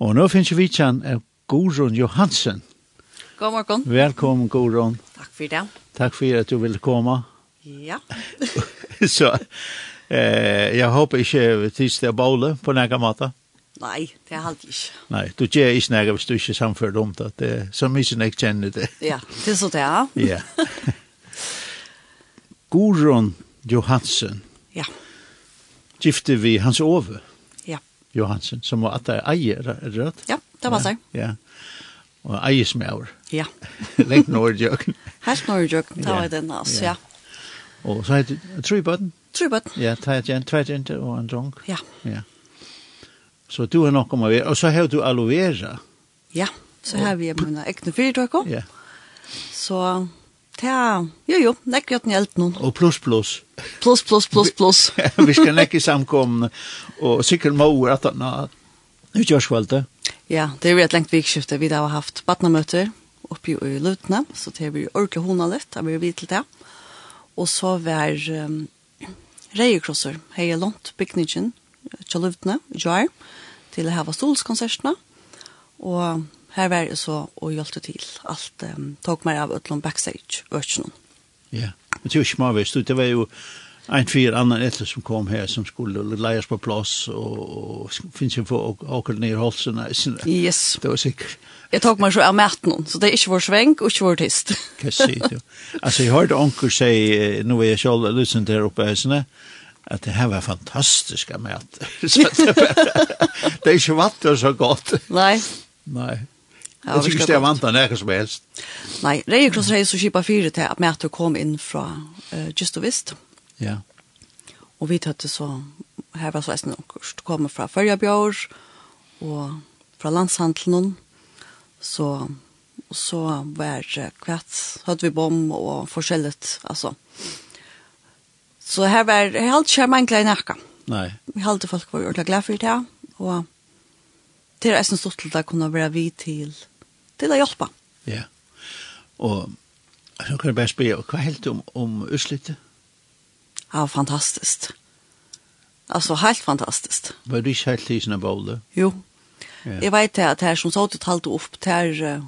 Og nå finnes vi kjenn av Gorun Johansen. God morgen. Velkommen, Gorun. Takk for det. Takk for at du ville komme. Ja. så, eh, jeg håper ikke tids til å bole på nægge måte. Nei, det er alltid ikke. Nei, du gjør ikke nægge hvis du ikke samfører om det. det er så mye som jeg kjenner det. ja, det er så det ja. ja. Gorun Johansen. Ja. Gifte vi hans over. Johansen, som var at det er eier, er det rett? Ja, det var det. Ja, og eier som er over. Ja. Lengt Norrjøkken. Helt Norrjøkken, det var den, altså, ja. Og så heter det tre bøtten? Tre bøtten. Ja, tre jenter, tre jenter og en drong. Ja. ja. Så du har nok om å være, og så har du aloe vera. Ja, så har vi mine egne fyrtøkker. Ja. Så Ja, jo jo, nekk gjort den hjelp noen. Og pluss, pluss. Pluss, pluss, plus, pluss, pluss. vi skal nekk i samkomne, og sikkert måer at han har utgjørskvalgte. Ja, det er et lengt vikskifte. Vi har haft badnamøter oppi i Lutne, så det er vi ordentlig hona litt, da blir vi til det. Og så var um, reiekrosser, hei lånt bygningen, til Lutne, i Jar, til å hava stolskonsertene, og her var jeg så og hjelpte til. Alt um, tok meg av utlån backstage, økjennom. Ja, men det er jo ikke mye. Det var jo en fyr annan etter som kom her som skulle leies på plass og, og finnes jo for åker ned holsen. Yes. Det var sikkert. Jeg tok meg så av maten, så det er ikke vår sveng og ikke vår tist. Hva sier du? Altså, jeg hørte onker si, nå er jeg selv lysen til her oppe her, sånn at det her var fantastiska mat. det, var, det er ikke så godt. Nei. Nei. Ja, Jeg synes ikke det er vant av nærkast som helst. Nei, Reie Kross Reie så kjipa fire til at Mæter kom inn fra uh, Just og Vist. Ja. Og vi tøtte så, her var så eisen okkurs, kom fra Førjabjør og fra landshandelen. Så, så var det kvart, hadde vi bom og forskjellet, altså. Så her var, jeg halte ikke mange i nærka. Nei. Vi halte folk var ordentlig glad for det, og det er eisen stort til det kunne være vi til til å hjelpe. Ja, og så kan jeg bare spørre, hva helt om, om utslittet? Ja, fantastisk. Altså, helt fantastisk. Var du ikke helt i sånne båle? Jo. Ja. Jeg vet at här som så du talte opp, der,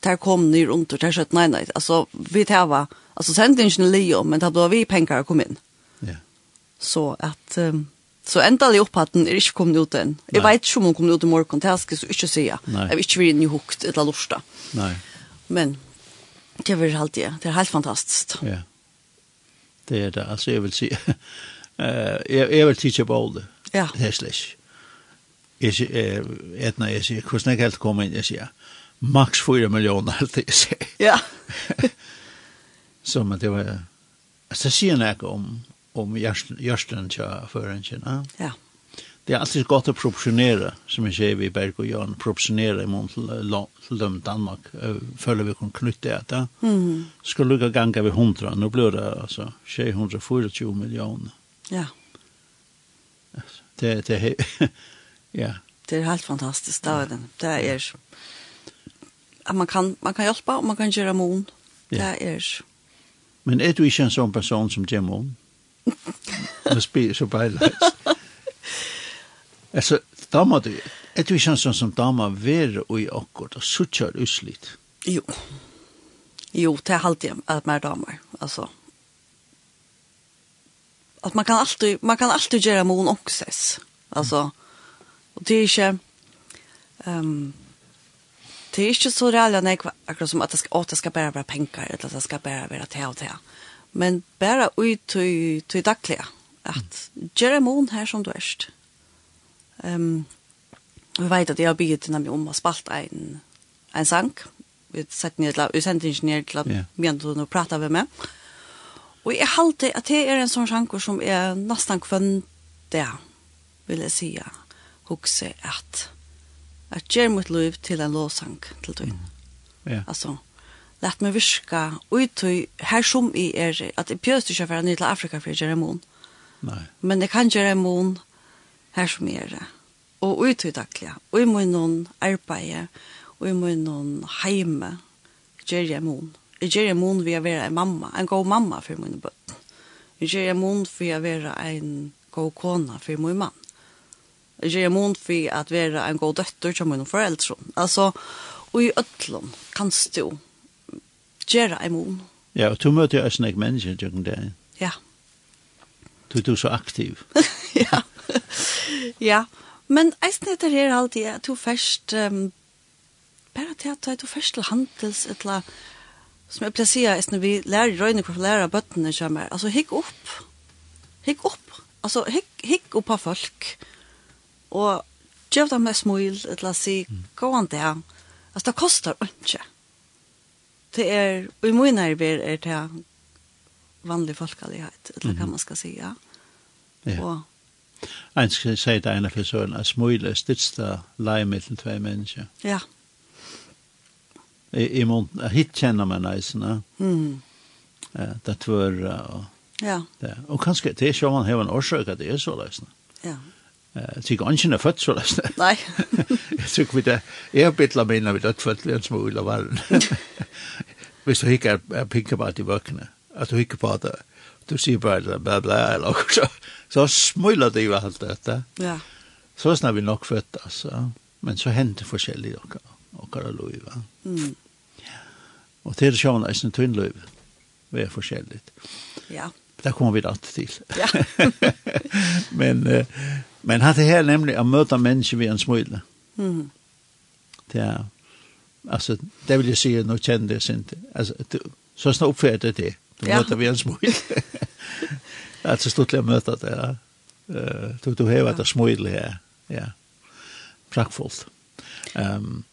där kom nyr under, der skjøtt, nei, nei, altså, vi tar var, altså, sendingen lio, men da ble vi penger kom inn. Ja. Så at... Um, Så endelig opphatten er ikke kommet ut enn. Jeg vet ikke om hun kommer ut i morgen, det skal jeg ikke si. Jeg vil ikke være inne i hukt eller lorsta. Nei. Men det er helt det. Det er helt fantastisk. Ja. Det er det. Altså, jeg vil si... Uh, jeg, jeg vil teache på alle. Ja. Det er slik. Jeg sier, etna, jeg sier, hvordan jeg helt kommer inn, jeg sier, maks 4 millioner, det jeg sier. Ja. Så, men det var... Altså, det sier noe om om hjørsten til føringen. Ja. Det er alltid godt å proporsjonere, som jeg sier vi i Berg og Jørn, proporsjonere imot til dem Danmark, føler vi kan knytte etter. Mm. Skal lukka ganga ved hundra, nå blir det altså 624 millioner. Ja. Det, det ja. Det er helt fantastisk, det er den. Det er, man kan, man kan hjelpe, og man kan gjøre mån. Det er. Men er du ikke en sånn person som gjør mån? Det be så beilæst. Altså, dama du, et vi sånn som dama være og i akkurat, og suttjar uslitt. Jo. Jo, det er alltid at mer damer, altså. At man kan alltid, man kan alltid gjøre mon okses, altså. Og det er ikke, um, det er ikke så rævlig när jeg, akkurat som at det skal, å, det skal bare være penger, eller at det skal bare være te og te men bara ut till till dagliga att göra mån här som du är. Ehm vi vet att jag har till när vi om har spalt en en sang, Vi satt ner till vi sent ingenjör till vi ändå nu prata med mig. Och jag halte att det är en sån sank som är nästan kvön det, vill jag säga huxa att att göra mitt liv till en lovsang till dig. Ja. Alltså lett meg virka ut her som i er at jeg pjøst ikke for ned til Afrika for jeg gjør imon. Nei. Men jeg kan gjøre imon her som i er og uttøy daglig. Og i må noen arbeid og i må noen heime gjør jeg imon. Jeg gjør imon ved å være en mamma, en god mamma for mine bøtten. Jeg gjør imon ved å være en god kona for min mann. Jeg gjør imon ved å være en god døtter som mine foreldre. Altså, og i øtlån kan stå gjøre en mån. Ja, og du møter jo også en menneske, Jørgen, det. Ja. Du er så aktiv. ja. ja. Men jeg snitter her alltid at du først, um, bare til at du først til handels et eller som jeg pleier å si, eisen vi lærer røyne hvorfor lærer bøttene kommer. Altså, hikk opp. Hikk opp. Altså, hikk, hikk opp av folk. Og gjør dem med smil, et eller si, gå an det. Altså, det koster ikke det er, og i min arbeid er det vanlig folkelighet, eller hva kan man skal si, Ja. Og, en skal si det ene for sånn, at smule er stidsta leie mellom tve mennesker. Ja. I, i måneden, hit kjenner man eisene. Mm. Ja, det tvører og... Ja. ja. Og kanskje, det er ikke om man har en årsøk at det er så leisene. Ja. Så ikke ønsken er født, så løsne. Nei. jeg tror vi det. Jeg har bittlet meg innan vi dødt født, en små ulla varen. Hvis du ikke er pinket på at i vøkene, at du ikke på det, du sier bare bla bla, eller noe så. Så smuler det jo alt dette. Ja. Så snar vi nok født, altså. Men så hender forskjellig och dere lov, va? Mm. Og til sjån er sin tvinnløyve. Vi er forskjellig. Ja det kommer vi alltid till. Ja. men men han det här nämligen att möta människor vid en smula. Mm. Det er, alltså det vill jag säga nog kändes Altså, du, så snart oppfører det. Du ja. möter ved en smula. alltså stort å møte det. Eh tog du heva det smula her. Ja. Praktfullt. Ehm um,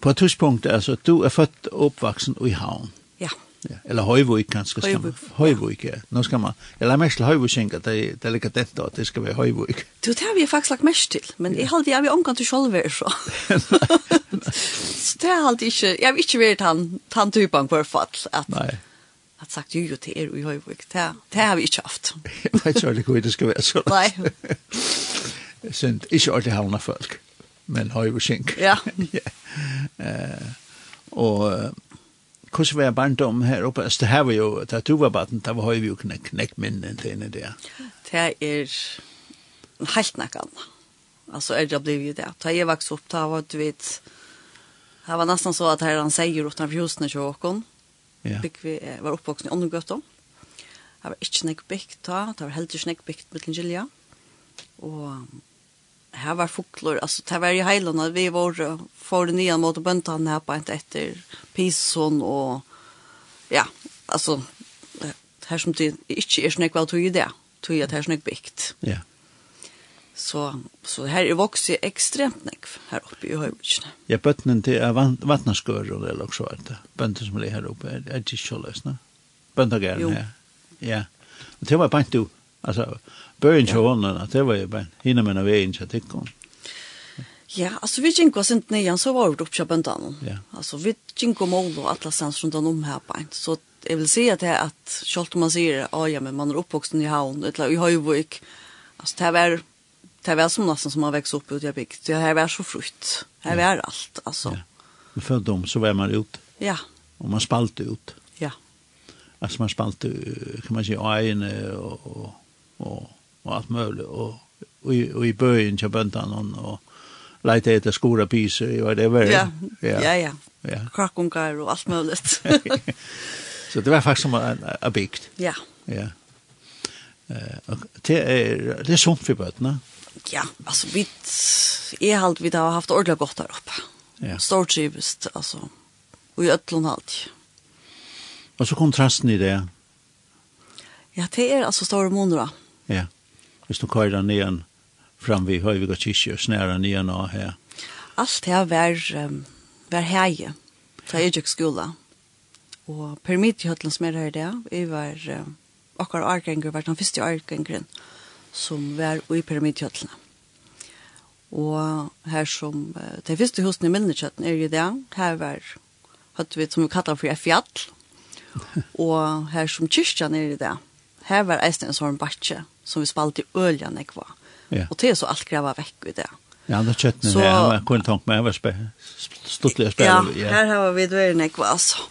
på et tidspunkt alltså du er født och oppvaksen i Havn. Ja. Ja, eller Høyvøy kanskje skal man. Høyvøy, ja. Nå skal man. Jeg Eller mest til Høyvøy kjenka, det det er like dette at det skal være Høyvøy. Du, det har vi faktisk lagt mest til, men jeg halte jeg vil omgang til Sjolver, så. Så det har halte ikke, jeg vil ikke være tann typen på fall, at Nei. At sagt jo jo til er i Høyvøy, det det har vi ikke haft. Jeg vet ikke hvor det skal være så. Nei. Sunt, ikke ordentlig havna folk, men Høyvøy kjenka. Ja. Ja. Og Uh, hvordan var barndom her oppe? Det her var jo, da du var barn, da var vi jo knekk, knekk minnen til henne der. Det er helt nekkan. Altså, er det blivet det. Da jeg vokste opp, da var du vet, det var nesten så at her han sier utenfor husene til åkken. Ja. Bygg vi var uppvuxen i Åndegøtta. Det var ikke nekk bygd da, det var heller ikke nekk bygd med Lingilja. Og här var fåglor alltså det var ju hejlarna vi var för nya mot böntan här på inte efter pison och ja alltså här som det inte är snäck väl tog ju det? Tog ju att här snäck bikt ja. Så så här är vuxit extremt näck här uppe i höjden ja bönnen det är vattnaskör och det också det. bönter som ligger här uppe är det så lösna. Bönter gärna ja ja. Och det var bara inte alltså bøyen til hånden, at det var jo bare hinne med veien til det. Ja, altså vi gikk oss enten igjen, så var vi oppe på bøndene. Ja. Altså vi gikk om mål og alle stans rundt om her på en. Så jeg vil si at det er at selv om man sier, å ja, men man er oppvoksen i havn, eller i høyvøk, altså det var, det var som nesten som man vekste opp ut i bygd. Det her var så frukt, det var alt, altså. Ja. Men før dem så var man ut. Ja. Og man spalte ut. Ja. Altså man spalte, kan man si, øyne og, og, og og alt mulig, og, og, og i bøyen til bøndene, og leite etter skora pyser, og det var det. Ja, ja, ja. ja. Krakungar og alt mulig. så det var faktisk som en, en bygd. Ja. Ja. Uh, det er, det er sunt for bøtene. Ja, altså, vi, jeg har vi har haft ordentlig godt der oppe. Ja. Stort trivest, altså, og i øtlån alt. Og så kontrasten i det. Ja, det er altså store måneder. Ja hvis du kører ned fram vid Høyviga kyrkje, snærer ned nå her? Alt det var, um, var heie, fra Egypt skola. Og per mitt i høtlen som er her i det, vi var um, akkurat argenger, var den første argengeren som var i pyramidkjøtlene. Og her som, uh, de første husen i Milnekjøtten er i det, her var, hatt vi som vi kallar for fjall, og her som kyrkjan er i det, her var eisen en sånn batje, som vi spalte i øljan ekva. Ja. Og det er så alt greva vekk i det. Ja, det kjøttene så, det, jeg var kun tanke med, jeg var spe, stortlig spille. Ja, ja, her har vi det jeg var, altså.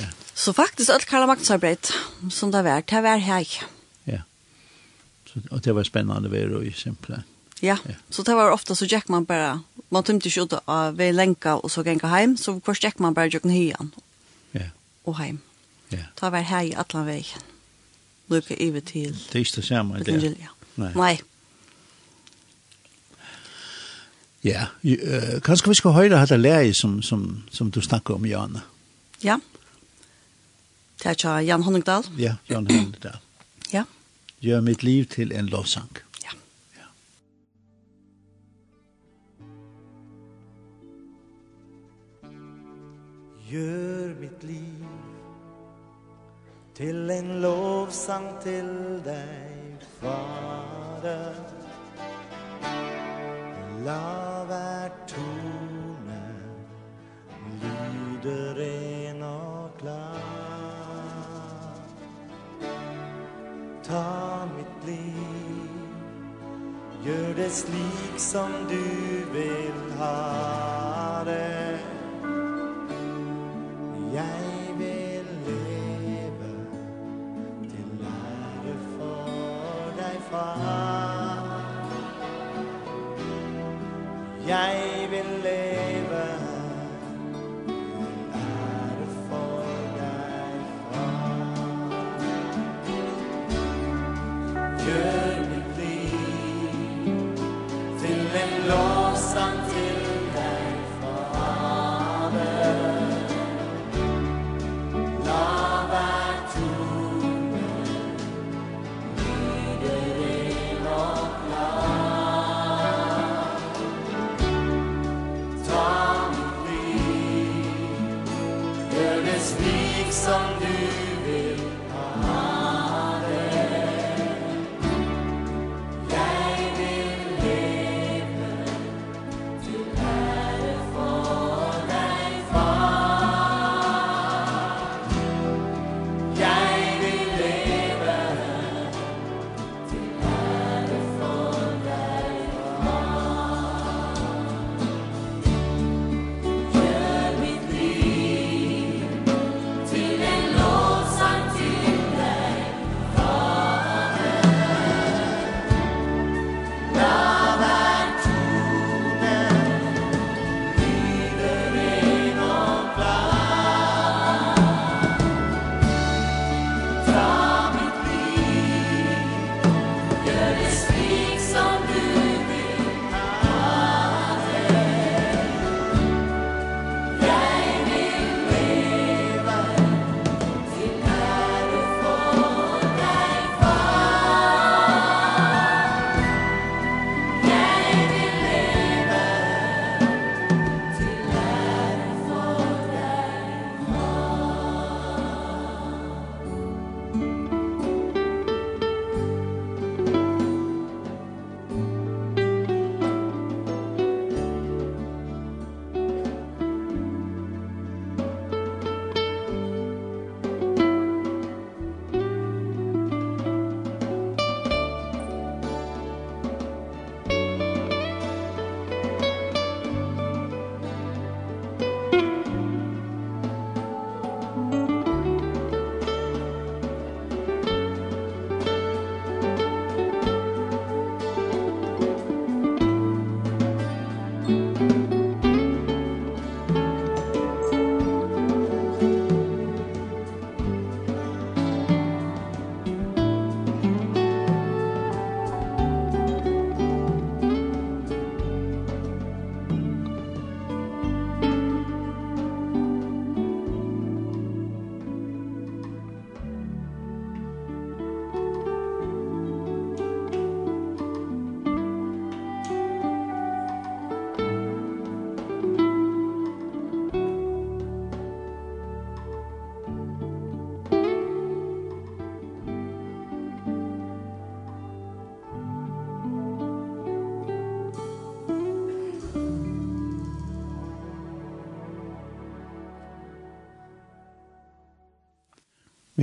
Ja. Så faktisk alt Karla Magnusarbeid, som det var, det var her. Ja, så, og det var spennende ved det, simpelthen. Ja. ja, så det var ofta så gick man bara, man tømte inte ut av ved länka och så gikk hem, så först gick man bara jocken hyan. Ja. Och hem. Ja. Det var här i alla vägen lukka i til. Det er ikke det samme, det. Evangeliet. Nei. Nei. Ja, uh, kanskje vi skal høre hatt lære som, som, som du snakker om, Jan. Ja. Det er Jan Honningdal. Ja, Jan Honningdal. ja. Gjør mitt liv til en lovsang. Ja. Gör mitt liv Till en lovsang till dig, Fader. Lav är tonen, lyder ren och klar. Ta mitt liv, gör det slik som du vill ha det Jeg vil far Jeg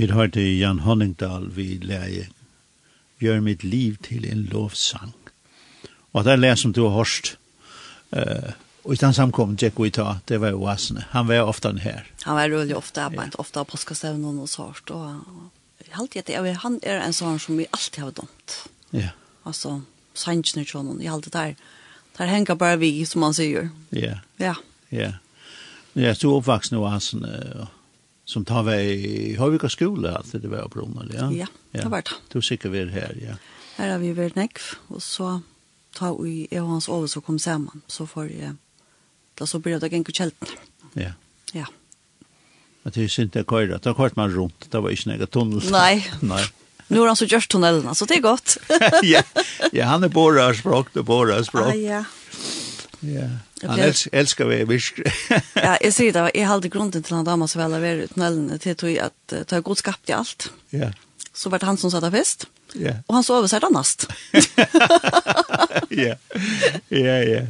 Vi hørte Jan Honningdal vi leie Gjør mitt liv til en lovsang. Og det er det som du har hørt. Uh, og den samkommen Jack Wita, det var jo Asne. Han var ofte her. Han var rolig ofte, ja. Yeah. ofte av påskastevnen og sånt. Og jeg halte at han er en sånn som vi alltid har dømt. Ja. Yeah. Altså, sannsene til noen. Jeg halte der, der henger bare vi, som han sier. Ja. Ja. Ja. Ja, så oppvaksen og Asne, og som tar vi i Høyvika skole, at det var Brunel, ja? Ja, det var det. Du sikkert vi her, ja. Her har vi vært nekv, og så tar vi i hans over så kom sammen, så får jeg, da så blir det ikke kjelten. Ja. Ja. At det er synd det køyre, da kørt man rundt, det var ikke noe tunnel. Nei. Nei. Nu har han så gjort tunnelen, så det er godt. ja, ja, han er bara språk, det er bara språk. Ah, ja. Ja. Han els, elskar vi visk. ja, jeg sier det, jeg halde grunden til han dama som vel har vært tunnelen til tog at uh, ta god skapt i alt. Ja. Så var det han som satt av fest. Ja. Og han sov seg annast. ja. Ja, ja.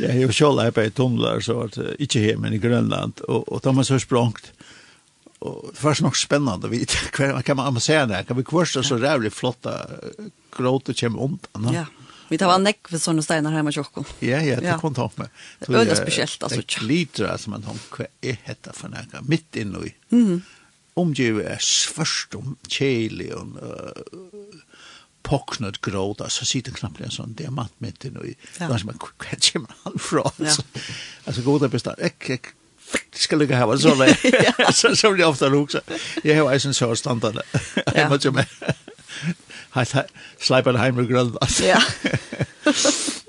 Ja, jeg var sjål her på et tunnel, så var det ikke her, men i Grønland, og, og da man så språngt, og det var så nok spennende å vite, hva kan man, man se det, kan vi kvarstå så rævlig flotta gråte kjem ondt, Ja, ja Vi tar en nekk for sånne steiner hjemme i tjocken. Ja, ja, det kom ta med. Det er är spesielt, altså. Det glider alltså man tänker hva er dette for några mitt inne i. Mhm. Omgivet er svårt om kjeli og uh, poknet gråd alltså sitter knappt en sånn diamant mitt inne i. Där som man kvätsch man Altså, Alltså goda bestand. Ek ek, det skal ligga här så där. Så så blir ofte också. Jeg har ju en så standard. Ja. Men sleipa det heim og grølla. Ja.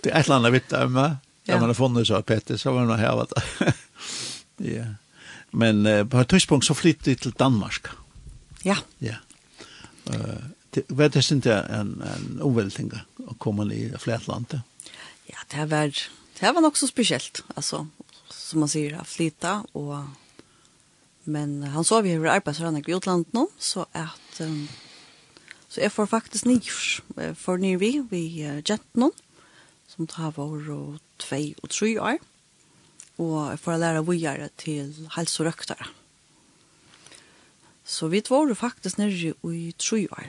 det er et eller annet vitt av meg. Ja. man har funnet så Petter, så var man her. ja. Men uh, på et tidspunkt så flyttet jeg til Danmark. Ja. Ja. Uh, det, var det synes jeg en, en omvelting å komme i flætlandet? Ja, det var, det var nok så spesielt. Altså, som man sier, å flytte og Men han så vi hur arbeidsrande i utlandet nå, så at um, Så jeg får faktisk nyer for nyr vi, vi uh, noen, som tar vår og tvei og tre år. Og jeg får lære vågjere til helse og røktere. Så vi var faktisk nere i tre år.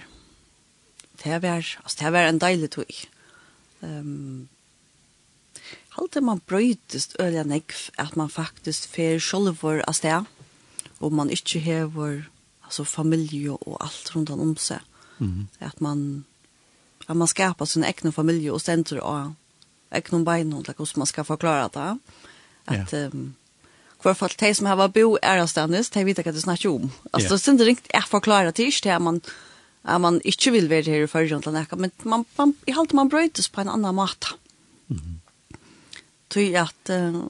Det var, altså, det var en deilig tog. Um, Halte man brøytest øyla negv at man faktisk fer sjolvor av sted, og man ikke hever altså, familie og alt rundt om seg Mm. Att man att man skapar sin egen familj och ständer och egen bein och hur man ska förklara det. Att yeah. um, fall de som har bo är ständes, de vet att det snackar om. Alltså yeah. det synd inte att förklara det är man att man inte vill vara här i förgrundet men man, man, i allt man bröjtes på en annan mat. Mm. Tror att uh,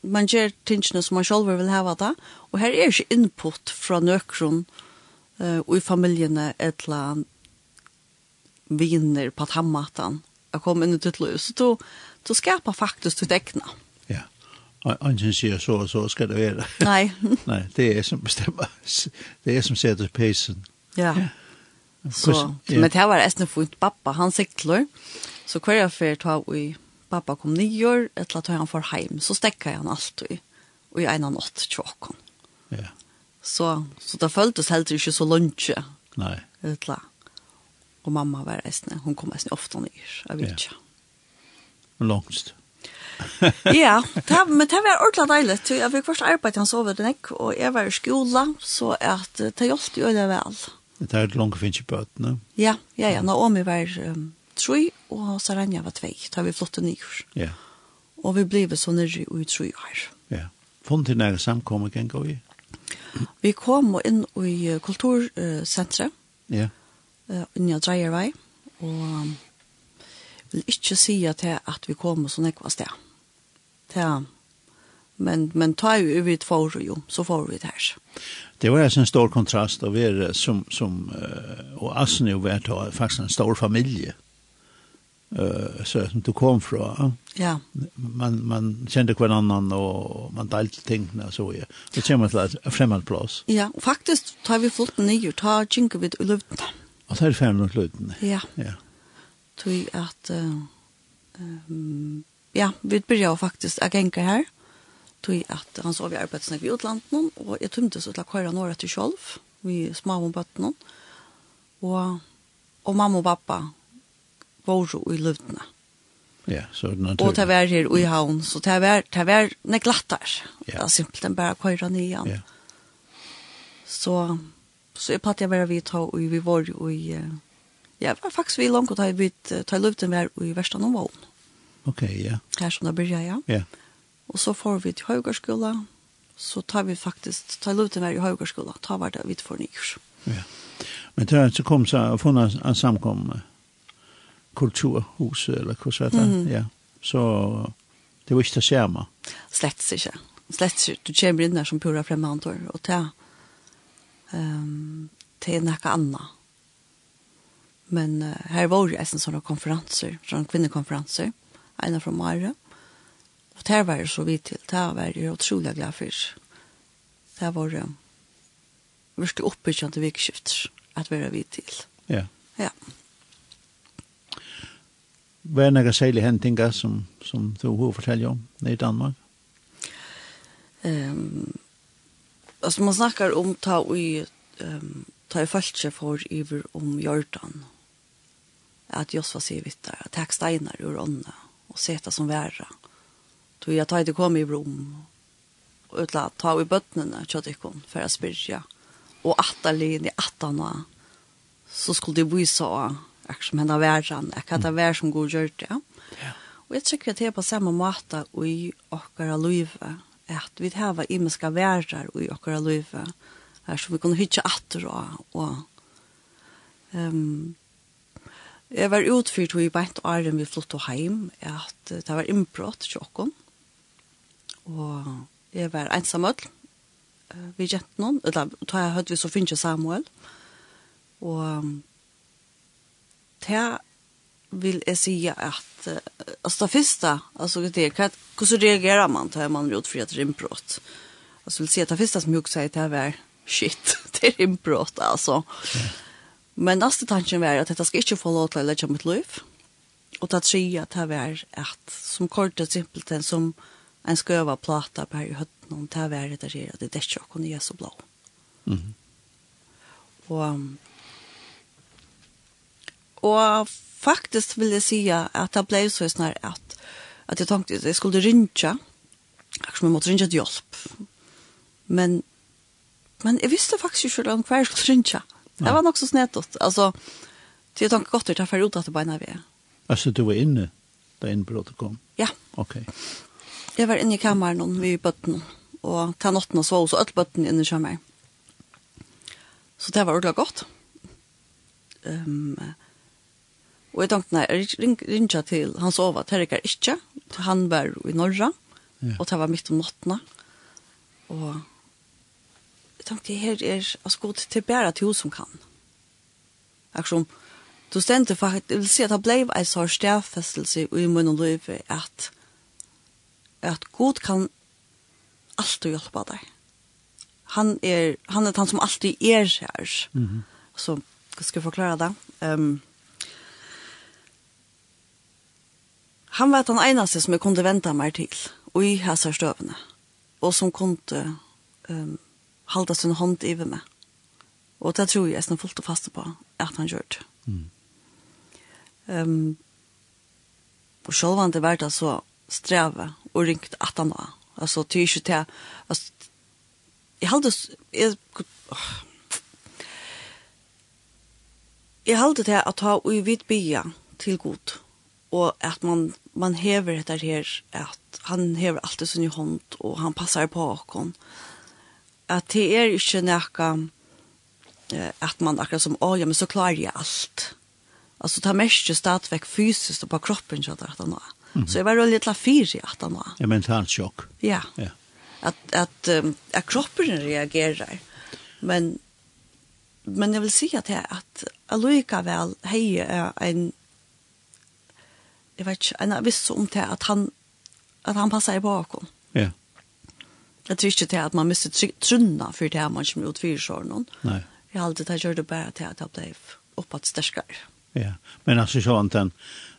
man gör tingene som man själv vill ha det, och här är ju input från nökron och uh, og i familjene etla viner på tammatan jeg kom inn i ditt liv så du, du skapar faktisk ditt egna. Ja. Angen sier så og så skal det være. Nei. Nei det er som bestemmer. Det er som setter peisen. Ja, ja. Så, ja. men det var eisen fint. Pappa, han sikler, så hver jeg fyrt av vi pappa kom nio år, etter at han får heim, så stekka han alt i, og i ena natt tjåkon. Ja. Så, så det føltes heller ikke så lunge. Nei. Utla. Og mamma var reisende. Hun kom reisende ofte nyer, jeg vet ikke. Ja. Langst. ja, det, men det var ordentlig deilig. Jeg fikk først arbeid til han sove den ikke, og jeg var i skola, så at det hjalp jo det vel. Det er et langt finnes i bøtene. Ja, ja, ja. Naomi var um, tre, og Saranja var tvei. Da vi flottet nyer. Ja. Og vi ble så nere i tre år. Ja. Funnet til nære samkommet, kan gå i? Vi kom inn i kultursenteret, ja. Yeah. inni av Dreiervei, og vil ikke si at, jeg, at vi kom så nekva sted. Ja. Men, men ta jo vi for jo, så får vi det her. Det var en stor kontrast av er som, som og Asne jo vært faktisk en stor familie eh så som du kom från. Ja. Man man kände kvar annan och man delte ting när så ja. Det kommer som en främmande plats. Ja, faktiskt tar vi fullt ner ta jinka vid luften. Och så er det fem luften. Ja. Ja. Tror att ehm ja, vi börjar faktiskt att gänka här. Tror att han sov i arbetsnack i utlandet och jag tömde så att köra några till själv. Vi små om botten. Och och mamma och pappa våre i løvdene. Ja, så det naturlig. Og det var her i havn, så det var, det var neglattar. Ja. Det var simpelthen bare køyre ned igjen. Ja. Så, så jeg platt jeg bare vi ta, og vi var jo i, ja, var faktisk vi langt, og da vi i løvden var i versta noen Vågen. Ok, ja. Her som det blir ja. Ja. Og så får vi til høygarskola, så tar vi faktisk, tar løvden var i høygarskola, tar var det vidt for nykker. Ja. Men det så kom så, få en samkomme kulturhus eller hva så heter mm. ja. Så det var ikke det samme. Slett ikke. Slett ikke. Du kommer inn der som pura fremmedår, og det er um, det er noe annet. Men uh, her var det en sånne konferanser, sånne kvinnekonferanser, en fra Mare. Og det var det så vidt til, det var det utrolig glad for. Det var det um, virkelig oppbyggende vikskifter at vi var vidt til. Ja. Ja. Hva er några särliga häntingar som, som du har fortällt om i Danmark? Um, alltså man snackar om ta i um, ta i falske for iver om Jordan. Att Josva säger vitt där, att tack steinar ur ånda och sätta som värra. Då jag tar det kom i Rom och utla ta i bötterna tjat ikon för att spyrja och attalin i attarna så skulle det visa akkurat som henne verran, akkurat det vær som god gjør det. Ja. Og jeg tykker at det er på samme måte i okkara løyve, at vi har imenska verrar i okkara løyve, her som vi kunne hytja atter og, og um, jeg var utfyrt i beint åren vi flott og heim, at det var innbrott til okken, og jeg var ensamøll, ødel, vi gjent noen, eller da hadde vi så finnes Samuel, og det vil jeg si at altså det første, altså det er hur hvordan reagerer man til man råd för et rimbrott? Altså vil si at det første som jeg sier det var shit, det er rimbrott altså. Men neste tanken var at det skal ikke få lov til å legge mitt liv. Og det tredje at det var at som kort og simpelthen som en skøva plata på her i høtten om det var det der at det er ikke å kunne gjøre så blå. Mm Og um, Og faktisk vil jeg si at det ble så snar at, at jeg tenkte at jeg skulle rinja, akkurat som jeg måtte rinja til hjelp. Men, men jeg visste faktisk ikke om hva jeg skulle rinja. Det var nok så snedtått. Altså, til jeg tenkte godt ut, jeg får ut at det beina vi er. Altså, du var inne da innbrottet kom? Ja. Ok. Jeg var inne i kameran vi i bøtten, og ta notten og så, og så ødel bøtten inne i kameran. Så det var ordentlig godt. Um, Og jeg tenkte, nei, jeg ringte til han sova, er ikke. Han var i Norra, ja. og det var midt om nattene. Og jeg tenkte, her er, altså, god til bare til hun som kan. Akkurat som, du stendte faktisk, jeg vil si at det ble en sånn stedfestelse i munnen og løyve, at, at god kan alltid hjelpe deg. Han er, han er han som alltid er her. Mm -hmm. Så, skal jeg forklare det? Um, Han var den eneste som jeg kunne vente meg til, og i hæsar støvene, og som kunne um, halda sin hånd i meg. Og det tror jeg er fullt og faste på at han gjør det. Mm. Um, og selv om det var det så streve og ringt at han var. Altså, det er ikke til, altså, jeg halda, jeg, oh. jeg halda til at ha uvidt bya til godt og at man man hever detta her at han hever allt det i hånd og han passar på åkken at det er ikke nekka at man akkurat som ja men så klarer jeg alt. Altså ta mest stadvekk fysiskt og på kroppen så att han så jeg var veldig la fyr i at han var ja, mentalt sjokk. Ja, ja. At, at, um, at kroppen reagerer. Men men jeg vil si at jeg at Aloika hej är en jeg vet ikke, en viss om til at han, at han passer i bakom. Ja. Yeah. Jeg tror ikke til at man mister trunna for det man kommer ut fyrir sånn. Nei. Jeg har alltid gjort det bare til at jeg ble oppad sterskere. Ja, men altså sånn den,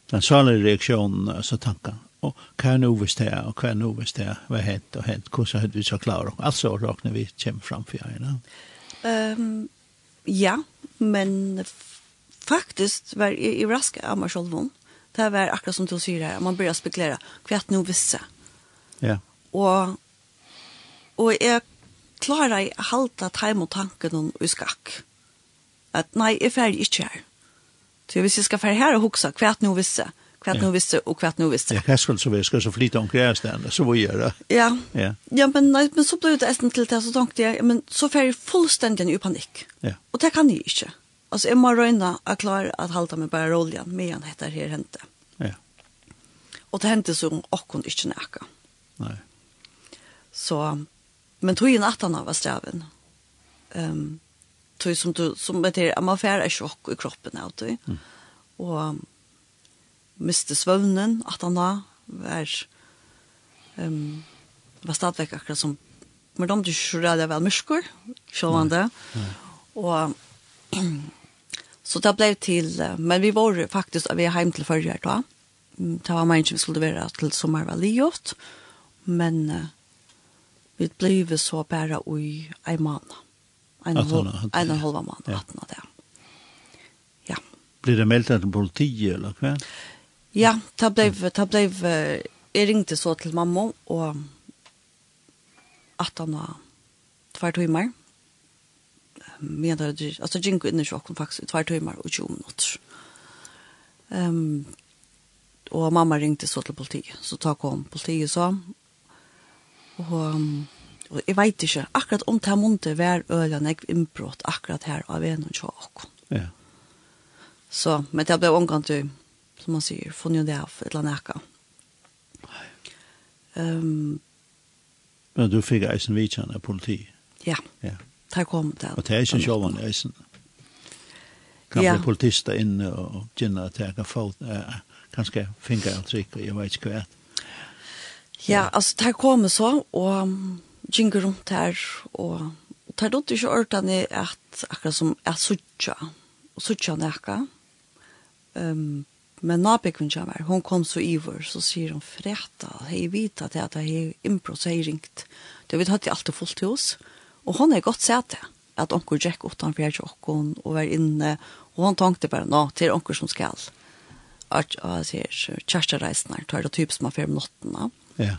den særlige reaksjonen, altså tanken, og hva er noe hvis det er, og hva er noe hvis det er, hva er hent og hent, hvordan er vi så klar, og altså råkner vi kommer fram for ja. Um, ja, men faktisk var jeg, jeg rask av meg selv vond det var akkurat som du sier her, man börjar spekulera, hva er nu visse? Ja. Og, og jeg klarer å halte time og tanken om i skakk. At nei, jeg er ferdig ikke her. Så hvis jeg skal ferdig her og hukse, hva er nu visse? Hva er nu visse, og hva er nu visse? Ja, hva skal så være, skal så flyte omkring jeg så hva gjør det? Ja. Ja, ja men, nei, men så ble det esten til det, så tenkte jeg, men så ferdig fullstendig i panikk. Ja. Og det kan jeg ikke. Ja Altså, jeg må röjna att at att meg bare bara med han detta her hente. Ja. Och det hände så och ikke nækka. Nei. Nej. Så, men tog inn at han var straven. Um, tog som du, som betyr, at man får en sjokk i kroppen av tog. Mm. Och miste svøvnen att han var, um, var stadväck akkurat som, men de tyckte ju rädda väl myskor, så var. Och Så det blev till, men vi var faktiskt, vi är hem till förra då. Det var meningen vi skulle vara till livet, Men uh, vi blev så bara i en månad. En och en halv månad, ja. det. Ja. Blir det meldt till politiet, eller hva? Ja, det blev, det blev, jeg ringte så til mamma og at han var tvær timer men det alltså jinko in i chocken faktiskt två timmar och 20 minuter. Ehm um, och mamma ringte så till politiet så ta kom politi så och och jag vet inte akkurat om det monte var ölen jag inbrott akkurat här av en och chock. Ja. Så men det blev omgång till som man säger från ju där för ett lanaka. Ehm um, Men du fick eisen vitjan av politi? Ja. Ja tar kom til. Og det er ikke sjåvan eisen. Kan ja. bli politister inne og gynne at jeg kan få, kanskje fingeravtrykk, og jeg vet ikke hva. Ja, altså, tar kom så, og gynne rundt her, og tar dumt ikke ordene at akkurat som jeg suttja, og suttja nekka. Um, men nabekvinn kommer, hun kom så iver, så sier hun, freta, hei vita til at jeg er impro, så hei ringt. Det vet, hatt jeg alltid fullt hos. Ja Og hon er godt sett det, at onker Jack utan jeg tjokken, og var inne, og hon tenkte bare, nå, til onker som skal. At, og jeg sier, kjærestereisene, tar det typ som er fyrir nottene. Ja.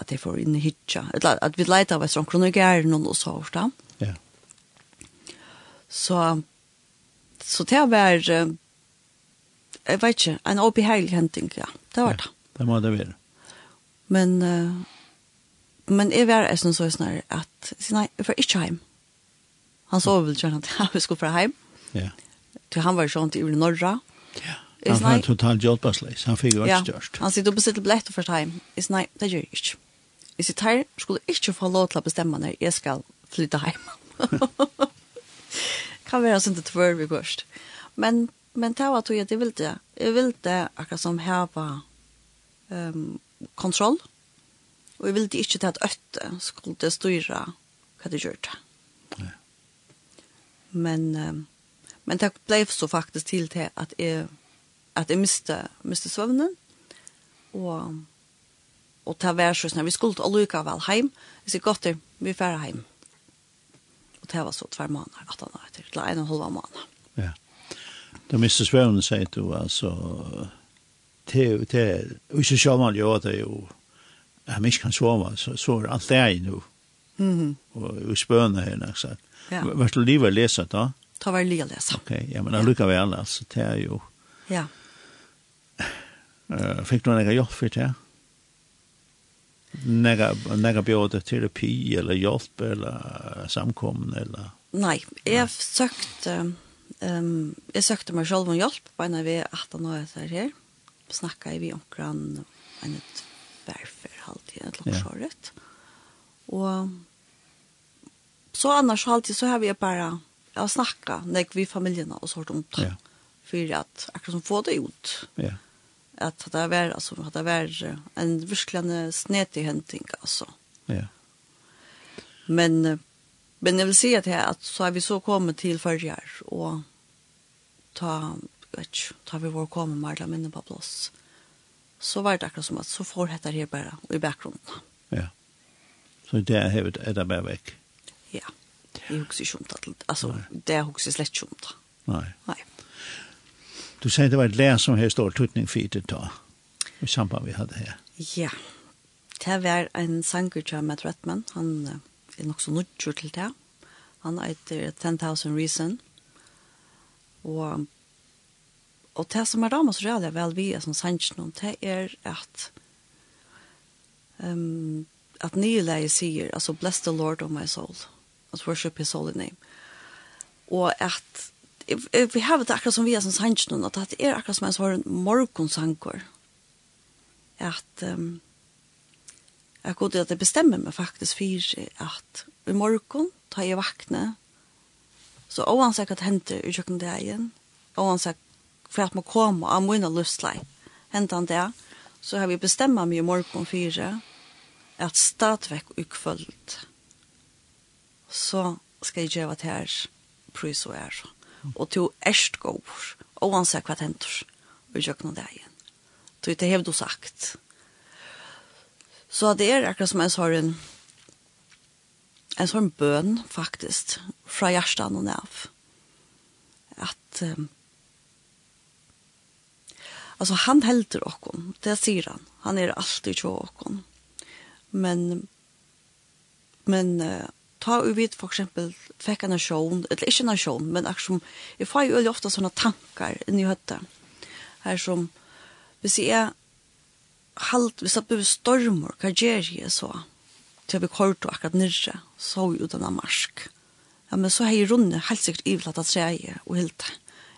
At jeg får inn i hitja. At vi leiter av et sånt og noen og så da. Ja. Så, så det var, jeg vet ikke, en obeheilig henting, ja. Det var det. Ja, det må det være. Men, uh, Men jeg var sånn så snar at, nei, jeg får ikke hjem. Han så vel gjerne at jeg skulle fra hjem. Ja. Til han var sånn til i Norra. Ja. Han var totalt hjelpasleis, han fikk jo ikke størst. Han sitter og bestilte billett og først heim. Jeg sier, nei, det gjør jeg ikke. Jeg sier, her skulle ikke få lov til å bestemme når jeg skal flytte hjem. kan være sånn til tvør vi først. Men, men det var tog jeg, det ville. Jeg ville akkurat som her var um, kontroll. Mm Og jeg ville ikke til at øtte skulle styre hva det gjør det. Ja. Men, um, men det ble så faktisk til til at jeg, at jeg miste, miste søvnen. Og, og ta vær så snart. Vi skulle til Luka vel hjem. Jeg sier godt til, vi færre hjem. Og det var så tvær måneder, at han var etter, til en og halv måned. Ja. Da miste søvnen, sier du, altså, til, til, og ikke sjølvanlig å det er jo jeg ikke kan sove, så, så er alt det er nå. Mm -hmm. Og i spøna her, nok sagt. Ja. Vart du livet lese da? Ta var livet lese. Ok, ja, men allukka ja. vel, altså, det er jo... Ja. Uh, fikk du nega hjelp for det? Nega, nega bjøde terapi, eller hjelp, eller samkommen, eller... Nei, jeg søkte... Um, jeg søkte meg selv om hjelp, bare når vi 18 år etter her, snakket vi omkring en et verf halvtid, et langsjåret. Og så annars halvtid så har vi bare jeg har snakket når vi familien og sånt om det. Ja. For at akkurat som få det ut. Ja. At det var, altså, at det var en virkelig snetig henting, altså. Ja. Men, men jeg vil si at, jeg, at så har vi så kommet til førre og ta, vet ikke, ta vi vår kommet med alle minne på plass så var det akkurat som att så får dette här bara i bakgrunnen. Ja. Så det er hevet är det bara väck. Ja. Det huxar ju inte alltså det huxar slett ju inte. Nej. Nej. Du säger det var et lær som här står tutning för det da, I samband vi hade här. Ja. Det var en sanger til Matt Redman. Han är nog så nödvändig til det. Han heter 10,000 Reason. Och og det som er damer så rælig vel vi er som sannsyn, det er at um, at nye leie sier, altså bless the Lord of my soul, at worship his holy name. Og at vi har det akkurat som vi er som sannsyn, at det er akkurat som en sånn morgonsankor, at um, jeg går til at jeg bestemmer meg faktisk for at i morgon tar jeg vakne, så oansett hva det hender i kjøkken dagen, oansett for at man kommer av mine løsler. Hentan det, så har vi bestemmer meg i fyra fire, at stadvekk ukfølt, så skal jeg gjøre det her prøys og er. Og til erst går, og han ser hva det henter, og gjør. Så det har du sagt. Så det er akkurat som jeg har en, en sånn bøn, faktisk, fra hjertet og av. At um, Alltså han helter okkon, det sier han. Han er alltid tjå okkon. Men, men uh, ta ut vid for eksempel fikk en nasjon, eller ikke en nasjon, men akkurat som, jeg får jo ofte sånne tankar inni høtta. Her som, hvis jeg er halt, hvis satt blir stormor hva gjør jeg så? Til vi kort og akkurat nyrre, så jo denne marsk. Ja, men så har jeg rundet helt sikkert ivlet at säga og helt.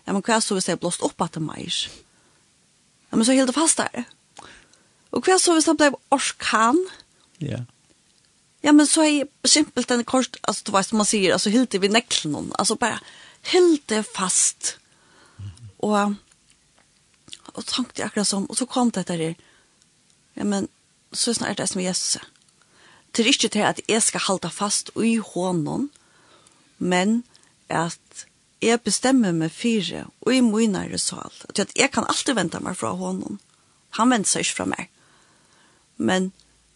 Ja, men hva så hvis jeg blåst opp at det meir? Ja Ja, men så helt fast där. Och kvar så visst han blev orskan. Ja. Ja, men så är simpelt en kort, alltså du vet man säger, alltså helt vid näcklen. Alltså bara helt fast. Mm. Och och tänkte jag akkurat som, och så kom det där. Ja, men så snart det som Jesus. Det är inte till att jag ska hålla fast i honom, men att jeg bestemmer meg fire, og i så sal. At jeg kan alltid vente meg fra honom. Han venter seg ikke fra meg. Men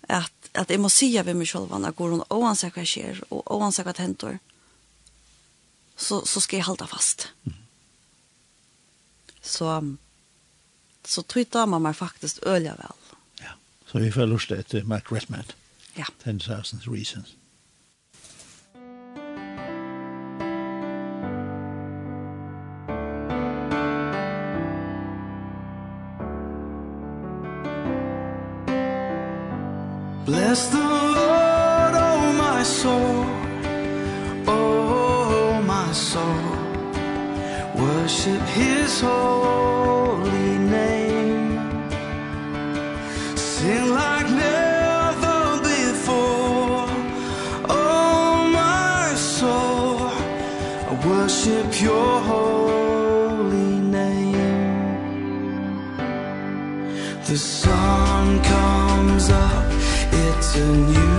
at, at jeg må si ved meg selv, når går hun, oansett hva skjer, og, oansett hva henter, så, så skal jeg halda fast. Mm. Så, så tog man meg faktisk øye vel. Ja, så vi får lyst til Mark Redman. Ja. 10,000 reasons. bless the Lord, oh my soul, oh my soul, worship his holy in you.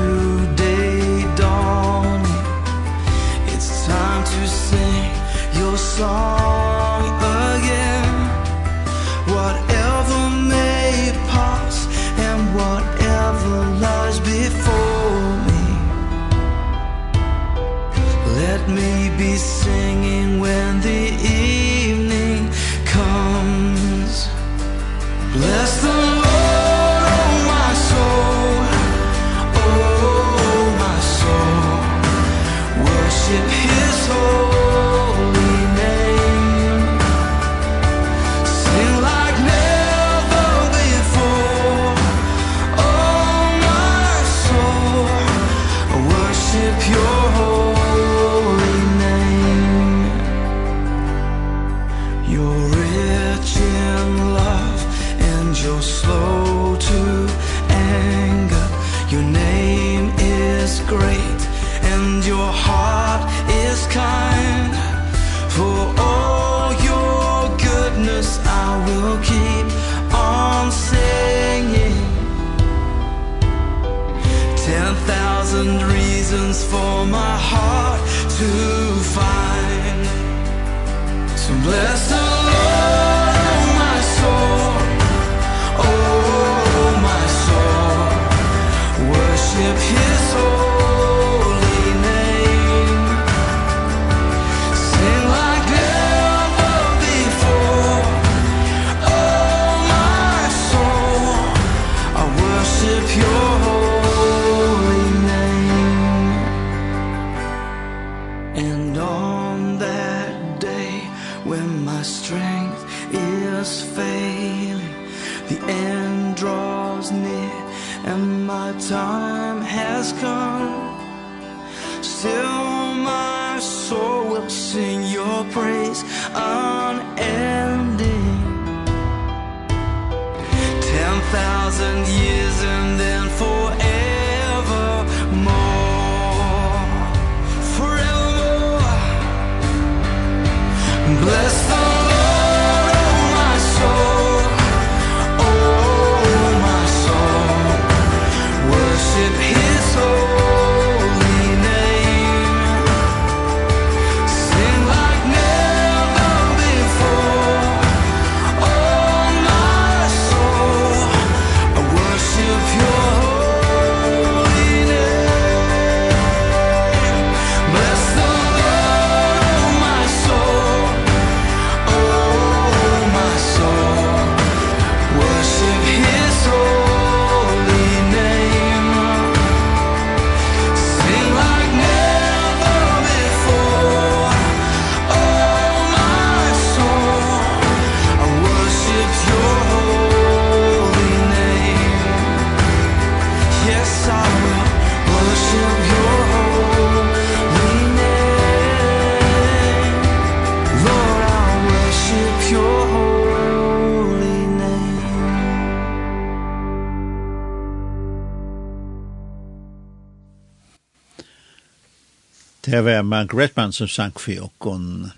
Det var Mark Redman som sank for okken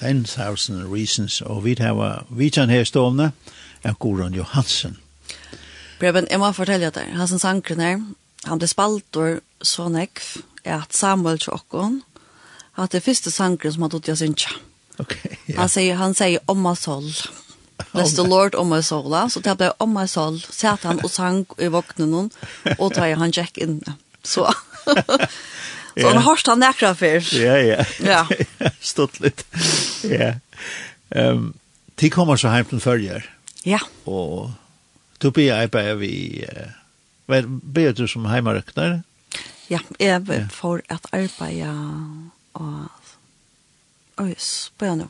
10,000 reasons, og vi tar vidtjen her stående av Goran Johansen. Preben, jeg må fortelle deg, han som sankren her, han ble spaltor så nekv, at Samuel til okken, at det første sankren som han tog til Sintra. Okay, ja. Han sier, han sier, om hans hold. Bless the Lord om my soul. Så det ble om my soul. satt han og sang i våknen noen, og tar han check inn. Så Så han har han nekra før. Ja, ja. Ja. Stått litt. Ja. Um, de kommer så hjem til förger. Ja. Og du blir jeg bare vi vad blir du som heimarøkner? Ja, jag får et arbeid och Oj, spänn nu.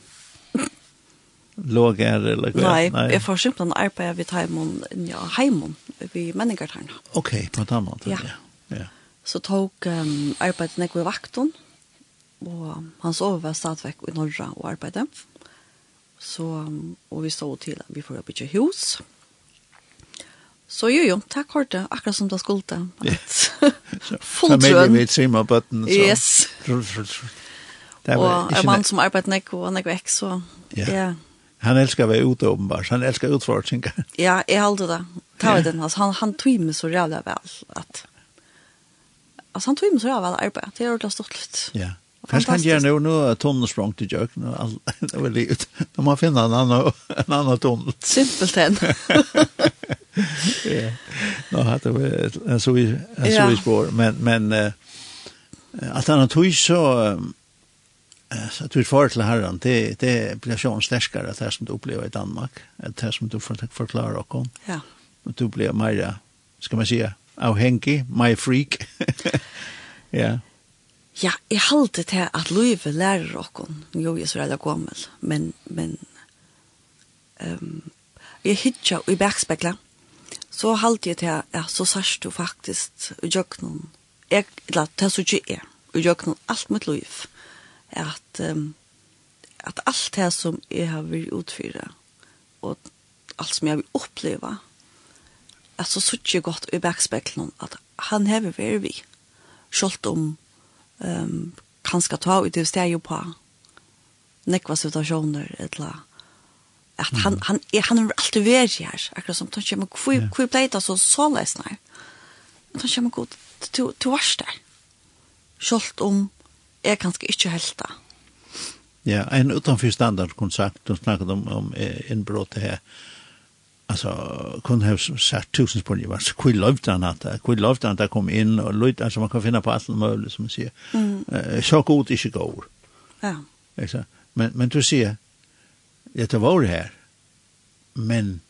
Låg är det eller vad? Nei. jeg får simpelthen arbeta vid hemmen, ja, hemmen, vid människor här. Okej, på ett annat. Ja. Ja. ja. Så tok um, arbeidet nekve i vakten, og han sov var stadvekk i Norra og arbeidet. Så, og vi stod til at vi får bygge hus. Så jo, jo, takk for det, akkurat som det skulle. Full trøn. med vil trimma bøtten, så. Yes. Det var og en mann som arbeidet nekve og nekve vekk, så ja. ja. Han elskar å være ute åpenbart, han elskar utforskninga. Ja, jeg halte det. Ta ja. den, altså, han, han tog meg så rævlig vel at alltså han tog mig så jag väl arbete. Det är ordentligt stort. Ja. Fast kan jag nu nu tunnel sprang till jök nu all det var livet. De man finna en annan en annan tunnel. Simpelt än. Ja. Nå hade vi så vi så vi spår men men att han tog så så att vi får till herran det det blir så starkare att det som du upplever i Danmark att det som du får förklara och kom. Ja. Och du blir mer ska man säga avhengig, my freak. ja. Ja, jeg halte til at Løyve lærer okken, jo jeg så redda gommel, men, men um, jeg hitja i bergspekla, så halte jeg til at ja, så sørst du faktisk i jøkkenen, jeg, eller til så ikke jeg, i jøkkenen alt mitt liv, at, um, at alt det som jeg har vært utfyret, og alt som jeg vil oppleve, at så suttje godt i backspeklen at han hever veri vi, sjålt om um, kanska ta ut det steg på nekva situationer eller at han, han, er, han er alltid vært her, akkurat som han kommer, hvor, yeah. hvor blei det så så lesnar, han kommer god til, til vars der, om er kanskje ikke helta. Ja, en utanför standardkontrakt, de snakket om, om inbrottet her, alltså kun ha sagt tusen spår var så kul lovt han att kul lovt han att kom in och lut alltså man kan finna på allt möjligt som man säger. Mm. Eh så gott är det går. Ja. Alltså men men du ser det var det här. Men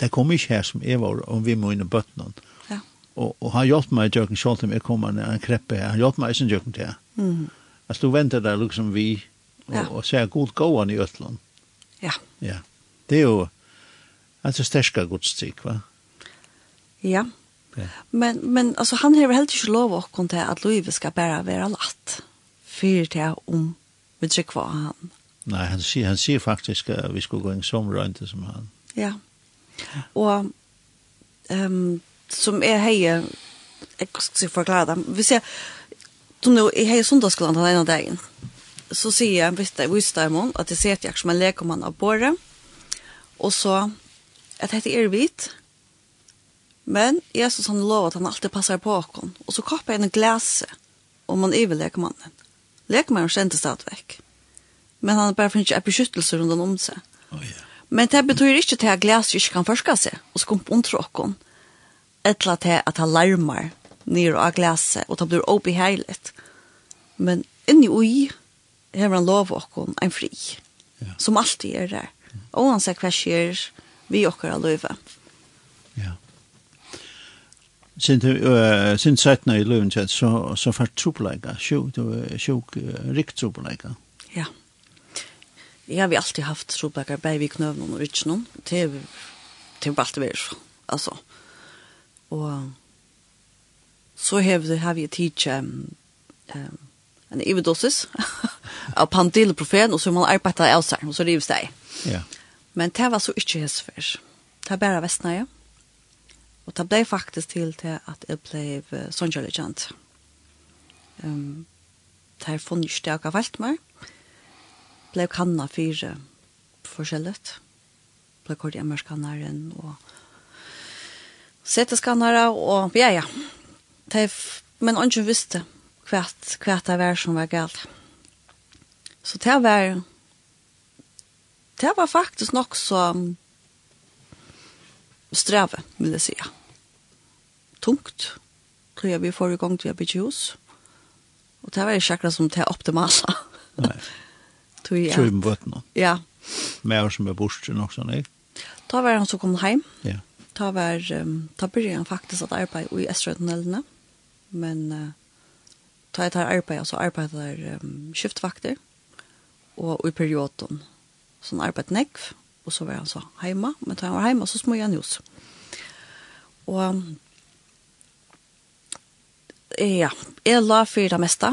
det kom inte här som är var om vi må in i botten. Ja. Och och han gjort mig Jörgen Scholz med komma en kreppe. Han gjort mig sen Jörgen där. Mm. Alltså du väntar där liksom vi och, ja. och säger god gåan i Ötland. Ja. Ja. Det är ju alltså sterska gudstryck va? Ja. ja. Men men alltså han har helt inte lov att kunna att Louise ska bara vara lätt. För det om vi tycker vad han. Nej, han ser han ser faktiskt att vi skulle gå en som inte som han. Ja. Och ehm um, som är hej jag ska förklara. Vi ser du nu i hej söndagsskolan den ena dagen. Så ser jag visst det visst det mån att det ser jag som en lekman av borre. Och så at dette er hvit. men Jesus han lover at han alltid passar på åkken. og så koppar han en glase om han iver lekemannen. Lekemannen kjente stadigvæk, men han bare finner ikke beskyttelse rundt om seg. Oh, yeah. Men det betyr ikke til at glaset ikke kan forska seg, og skumpe under okken, etla til at han larmar nir av glaset, og det blir opp i heilet. Men inni ui, hever han lov okken en fri, yeah. som alltid er der. Og han sier hva skjer, vi okkar av løyve. Ja. Sint uh, sint sætna i løven så så so, fart so trupleika, sjuk sjuk uh, rikt trupleika. Ja. Jeg har vi alltid haft trupleika bei vi knøvn og rytsnum til til alt det så. Altså. Og så har vi har vi teacher um, um, en ivedosis av pandilprofen, og så har man arbeidet av seg, og så rives det. Ja. Yeah. Men det var så ikke hesfer. Det var bare vestnøye. Og det ble faktisk til til at jeg ble uh, sånn kjent. Um, det har funnet ikke det jeg har valgt meg. Ble kanna fire forskjellet. Ble kort hjemmerskanneren og seteskannere og ja, ja. Det, men ikke visste hva, hva det var som var galt. Så det var det var faktisk nok så strave, vil jeg si. Tungt, tror jeg vi får i gang til å bygge hus. Og det var ikke akkurat som det optimale. Nei. Tror jeg. Tror jeg på bøtten. Ja. Mer som er bortstyrn også, nei? Da var han som kom hjem. Ja. Da var, um, da begynte han faktisk at arbeid i Estrøtunnelene. Men uh, da jeg tar arbeid, så arbeider um, skiftvakter og i perioden så han arbeidet nekv, og så var han så heima, men da han var heima, så små han hos. Og ja, jeg la for det meste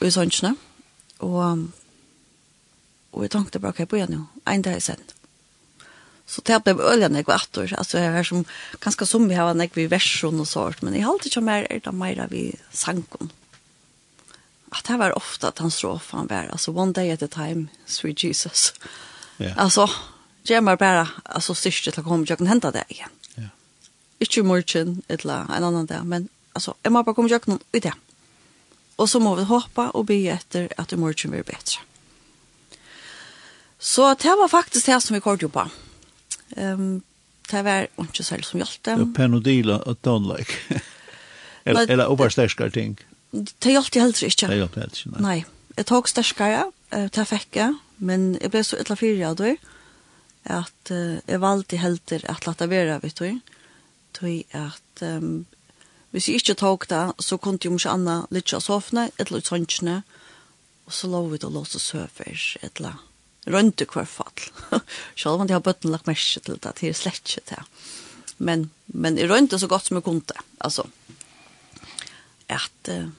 i sånne, og, og jeg tenkte bare ok, jeg igjen jo, en dag sen. Så det ble øyne jeg var atter, altså jeg var som, ganske som vi har nekv i versjon og sånt, men jeg halte ikke mer, er det mer av i sangen det var ofta att han strof han var alltså one day at a time sweet jesus Ja. Alltså, jag mer bara alltså sist att komma jag kan hämta det igen. Ja. Inte morgon eller en annan dag, men alltså jag måste bara komma jag kan ut det. Och så må vi hoppa och be efter att morgon blir bättre. Så det var faktiskt det som vi kort på. Ehm um, det var inte så som hjälpte. Det penodila och downlike. eller eller oberstärskar ting. Det hjälpte helt inte. Det hjälpte helt inte. Nej. nej jeg tok sterskere, det fikk jeg, men jeg ble så ytla fire av det, at uh, jeg valgte helter at lette være, vet du, tog at um, hvis jeg ikke tok det, så kunne jeg ikke annet litt av sovne, et eller sånne, og så lå vi til å låse søver, et eller rønte hver fall. Selv om jeg har bøtten lagt merke til det, det er slett ikke det. Men, men jeg rønte så godt som jeg kunne, altså, at uh,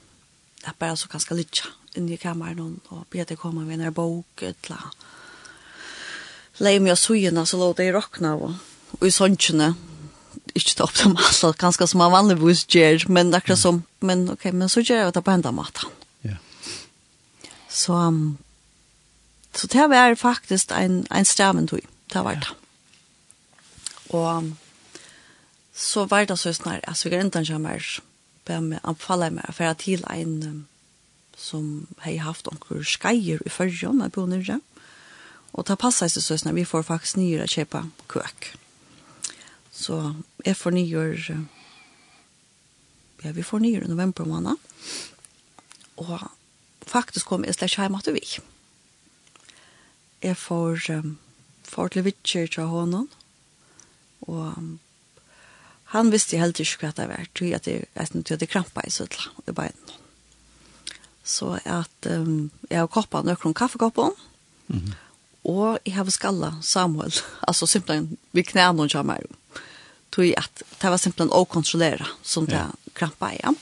det er bare så ganske litt inne i kammeren og be at jeg kommer med en bok eller Leie meg av sujene, så lå det i rockna og, og i sånnsjene. Ikke det opp som alle, ganske som man vanligvis gjør, men akkurat som, men ok, men så gjør jeg det på enda maten. Ja. Så, um, så det var faktisk en, en straventøy, det var det. Ja. Og um, så var det så snart, altså jeg grintan kommer, be meg anbefale meg for å til en, um, som har haft onkur skeier i fyrrjon av bonyrre. Og ta passa seg så snart vi får faktisk nyere kjøpa køk. Så jeg får nyere, ja vi får nyere november måned. Og faktisk kom jeg slett hjem til vi. Jeg får, um, får til vitsjer til hånden. Og um, han visste helt ikke hva det var, tror jeg at jeg, jeg, jeg, jeg krampa i søtla i beinen. Så at um, jeg har koppet noen kaffekoppen, mm -hmm. og jeg har skalla Samuel, altså simpelthen vi knæene og kjammer. Tog at det var simpelthen å kontrollere, som det yeah. krampet jeg.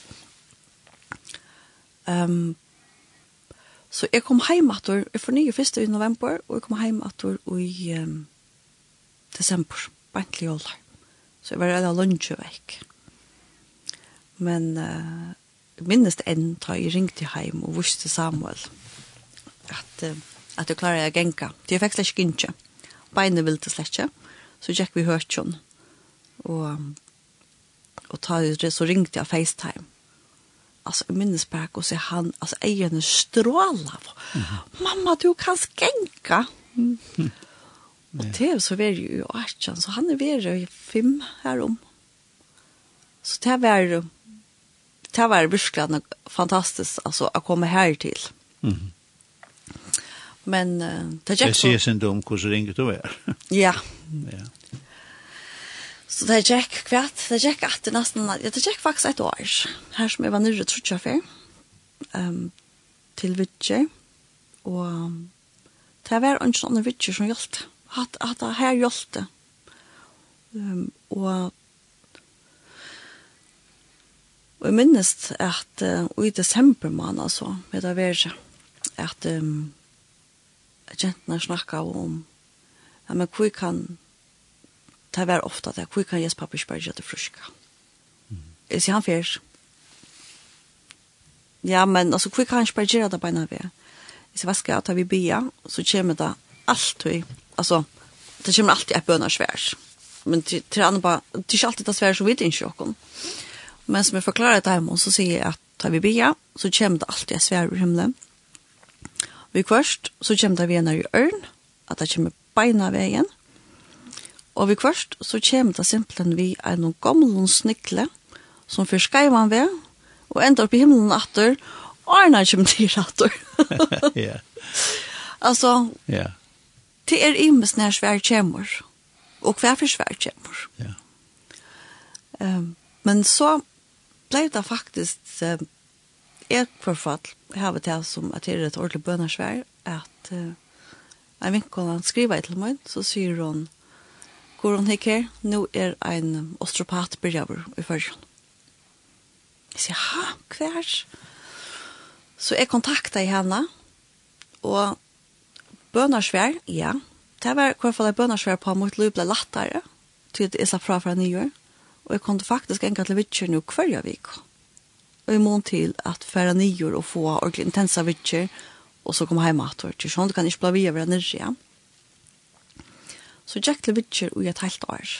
Um, så jeg kom hjem at jeg fornyet første i november, og jeg kom hjem at i um, desember, bantlig ålder. Så jeg var allerede lunsje vekk. Men uh, minnest enn da jeg ringte hjem og vuste Samuel at, uh, at jeg klarer jeg genka. Til jeg fikk slett ikke ikke. Beinet ville til slett ikke. Så gikk vi hørt henne. Og, og ta, det så ringte jeg FaceTime. Alltså jag minns bara och se han, alltså egen stråla. Mm -hmm. Mamma, du kan skänka. Mm. Mm. Og det så var ju 18, så han er vært i fem her om. Så det var det var virkelig fantastiskt alltså att komma här till. Mm. Men uh, det gick så. Det ses inte om hur så du er. ja. Ja. Så det gick kvart. det gick at det nesten, ja, det gick faktisk et år. Her som jeg var nere tror. Um, til Vitje. Og um, det var en sån Vitje som hjelpte. At, at det her hjelpte. Um, og Og jeg minnes at uh, i desember måned, altså, med det verre, at um, jentene snakket om ja, men hvor kan det være ofte det, hvor kan Jesper Pappersberg gjøre det fruska? Mm. Jeg sier han fyrt. Ja, men altså, hvor kan han bare gjøre det beina ved? Jeg sier, hva skal jeg ta vi bia? Så kommer det alltid, altså, det kommer alltid et bønner sværs. Men til, til andre bare, det er ikke alltid det sværs som vi ikke åkken. Men som jeg forklarer til hjemme, så sier jeg at tar vi bia, så kommer det alltid svær ur himmelen. Vi kvørst, så kommer det vi når i ørn, at det kommer beina veien. Og vi kvørst, så kommer det simpelthen vi er noen gamle snikle, som fyr skreivan ved, og enda opp i himmelen atter, og Arna kommer til atter. Ja. Altså, ja. det er imes nær svær kommer. og hver for svær kjemmer. Ja. Um, men så ble det faktisk eh, et forfall har til som at det er et ordentlig bønnersvær, at uh, en vinkel han skriver til meg så sier hun hvor hun hikker nå er en osteopat berjaver i førjen jeg sier ha, hver? Så jeg kontaktet henne og bønnersvær, ja det var i hvert fall en bønnersvær på mot liv ble lattere til jeg slapp fra fra nyår Og jeg kom faktisk enga til vittjer nå hver jeg vik. Og jeg mån til at færa nyer og få ordentlig intensa vittjer, og så kom heima at det. Sånn, du kan ikke bli via vera nyrre igjen. Så jeg til vittjer og et helt år.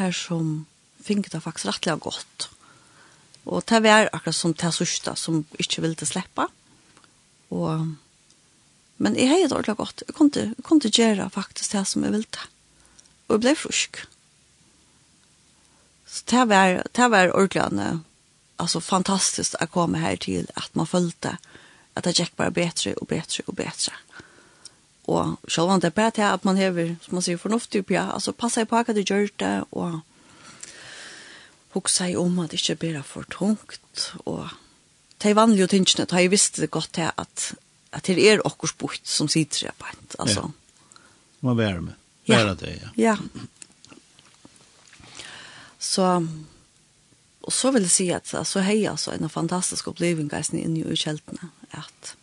Her som finket det faktisk rettelig godt. Og det var akkurat som det sørste som ikke ville slippe. Og Men jeg har det ordentlig godt. Jeg kunne, jeg kunne gjøre faktisk det som jeg ville. Og jeg ble frusk. Så det var, det var ordentlig, altså fantastiskt att komma här till att man följde att det gick bara bättre och bättre och bättre. Och själva det bara det att man häver, som man säger, förnuftig på, alltså passa på att du gör det och hugsa i om att det inte blir för tungt och det är vanligt att inte, det ju visst det gott här att, att det är åkers bort som sitter på ett, alltså. Ja. Man värmer. Värmer det, ja. Ja, Så og så vil jeg si at så alltså, hej alltså en fantastisk upplevelse inne i kältena at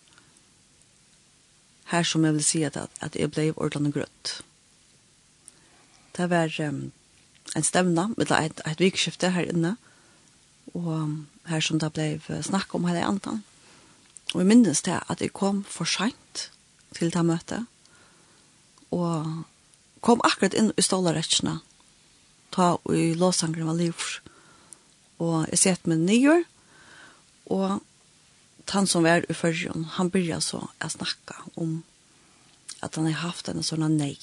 här som jeg vil si att at jag blev ordentlig grøtt Det var um, en stämna med et, et vikskifte här inne och här som det blev snack om hela antan. Och jeg minnes det att jeg kom for sent till det møtet og och kom akkurat inn i stålarättsna ta i låsangren var livs. Og jeg sett med nye, og han som var i førjen, han begynte så å snakke om at han har haft en sånn nei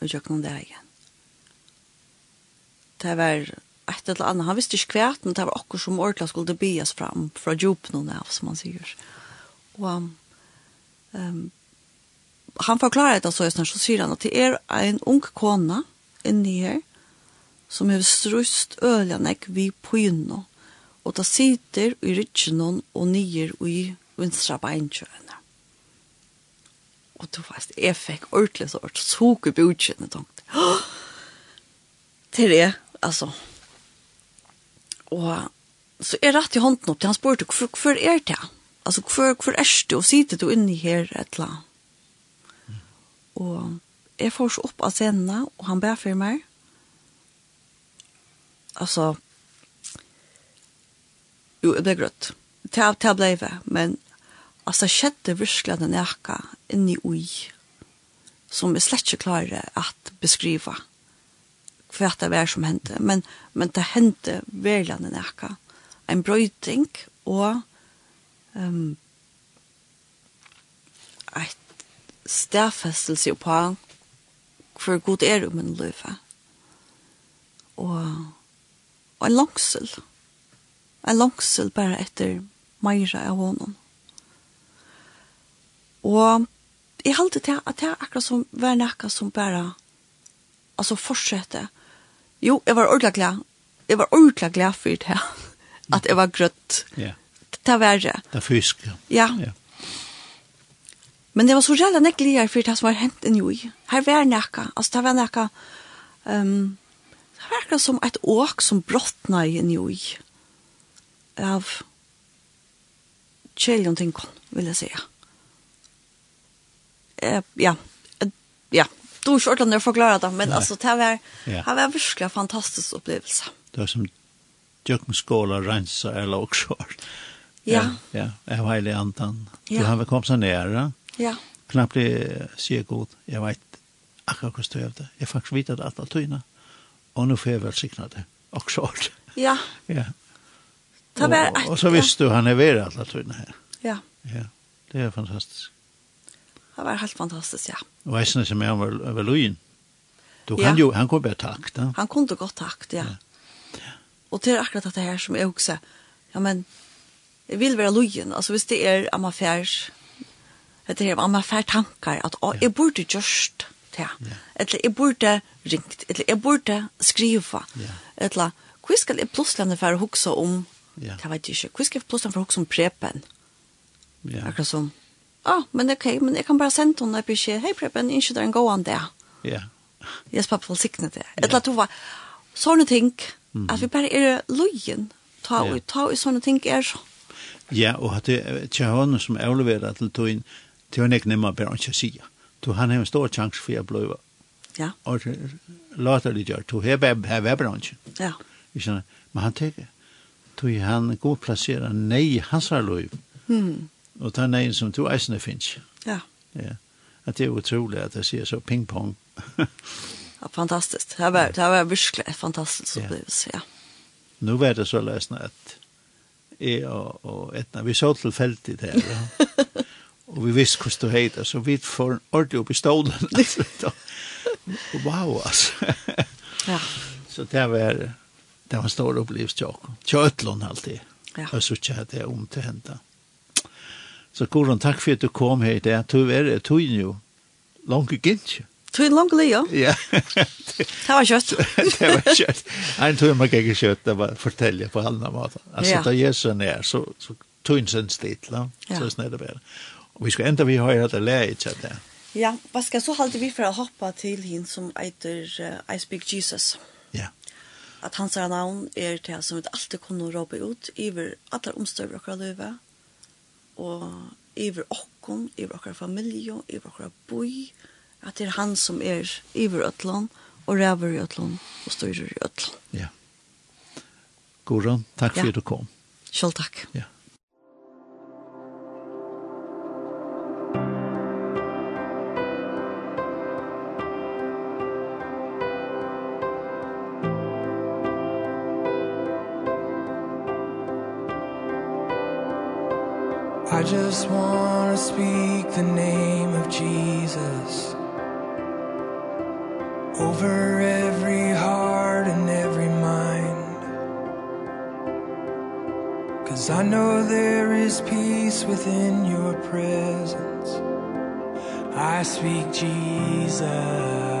og gjør noen det igjen. Det var et eller annet, han visste ikke kvært, men det var akkur som ordentlig skulle bias fram fra djupen av, som han sier. Og um, han forklarer det så, så sier han at det er en ung kona inni her, som hever strust øyla vi vi pøyno, og ta sitter i rytjenon og nyer i vinstra beinkjøyene. Og du fast, jeg fikk ordentlig så ordentlig suke på utkjøyene, tenkte. Til det, altså. Og så er rett i hånden opp til han spurte, hvor er det? Altså, hvorfor, hvorfor er det? Og sitter du inne her et eller annet? Og jeg får så opp av scenen, og han ber for meg alltså jo det är grött. Ta ta blev men alltså skedde verkligen den ärka in i oj som är slett inte klara att beskriva för att det var som hände men men det hände verkligen den ärka en brøyting och ehm um, et stærfestelse på hvor god er om en løyve. Og og en langsel. En langsel bare etter meira av honom. Og jeg halte til at det er akkurat som var nekka som bare altså fortsette. Jo, jeg var ordentlig glad. Jeg var ordentlig glad for det her. At jeg var grøtt. Ja. Det var det. Det fysk, Ja. ja. Men det var så jævla nekligere for det som var hent enn jo. Her var nekka. Altså det var nekka um, Det verkar som ett åk som brottnar i en joj av kjeljon tinkon, vil jeg säga. Eh, ja, ja, du är ikke ordentlig å forklare det, men Nei. altså, det var, ja. det var virkelig en fantastisk opplevelse. Det var som djøkkenskåla rensa eller også. Ja. Ja, jeg var heilig antan. Ja. Du har vel kommet så nære. Ja. Knappt det sier god. Jeg vet akkurat hvordan det er. Jeg faktisk vet at alt er tøyne og nå får jeg velsigna det, også alt. Ja. ja. Og, og så visste du han er ved alle tøyene her. Ja. Ja, det er fantastisk. Det var helt fantastisk, ja. Og jeg synes ikke mer om Løyen. Du kan ja. jo, han kunne bare takt, da. Han kunne godt takt, ja. ja. Og det er akkurat dette her som jeg også, ja, men, jeg vil være Lujen, altså hvis det er amafær, det er amafær tankar, at å, jeg burde gjørst, det. Ja. Eller jeg burde ringt, eller jeg burde skriva. Ja. Eller hva skal jeg plutselig for å huske om, ja. det vet jeg ikke, hva skal jeg plutselig for å huske om prepen? Ja. Akkurat som, ah, men ok, men jeg kan bare sende henne på beskjed. hei prepen, ikke det er en gående. det. Ja. Jeg spør på sikne det. Eller at hun var, sånne ting, mm. at vi bare er løyen, ta og ja. ta og sånne ting er så. Ja, og at det er tjehånden som avleverer til tøyen, det er nek nemmer bare ikke å sige du han har en stor chans för att bli ja. och låter det gör. Du har vi här är branschen. Ja. Ikke, men han tenker, du är han god placerad nej hans har lov. Mm. Och den nei som du eisende finnes. Ja. Ja. At det är otroligt att det ser så ping pong. ja, fantastiskt. Det var, det var virkelig fantastiskt upplevelse, ja. ja. Nu var det så løsende at jeg och, och etna vi så tillfälligt här. Ja og vi visste hvordan du heter, så vi får ordentlig opp i stolen. wow, altså. ja. Så det var, det var en stor opplevelse til oss. Til alltid. Ja. Jeg synes ikke at det er om til henne. Så Goran, takk for at du kom her i dag. Du er det, du er jo langt gint. Du er langt leo. Ja. Det var kjøtt. det var kjøtt. En du man ikke kjøtt, det var fortelle på alle måter. Altså, ja. da Jesus er, nær, så, så tog en sin stil, så er det bare. Og vi skal enda vi høyre at det leie ikke det. Ja, hva skal så halte vi for å hoppe til henne som eiter uh, I Speak Jesus. Ja. At hans navn er til som vi alltid kunne råpe ut, iver alle omstøver dere løve, og iver okken, iver dere familie, iver dere boi, at det er han som er iver øtland, og ræver i øtland, og styrer i øtland. Ja. Goran, takk for at du kom. Selv takk. Ja. just want to speak the name of Jesus. Over every heart and every mind. Cuz I know there is peace within your presence. I speak Jesus.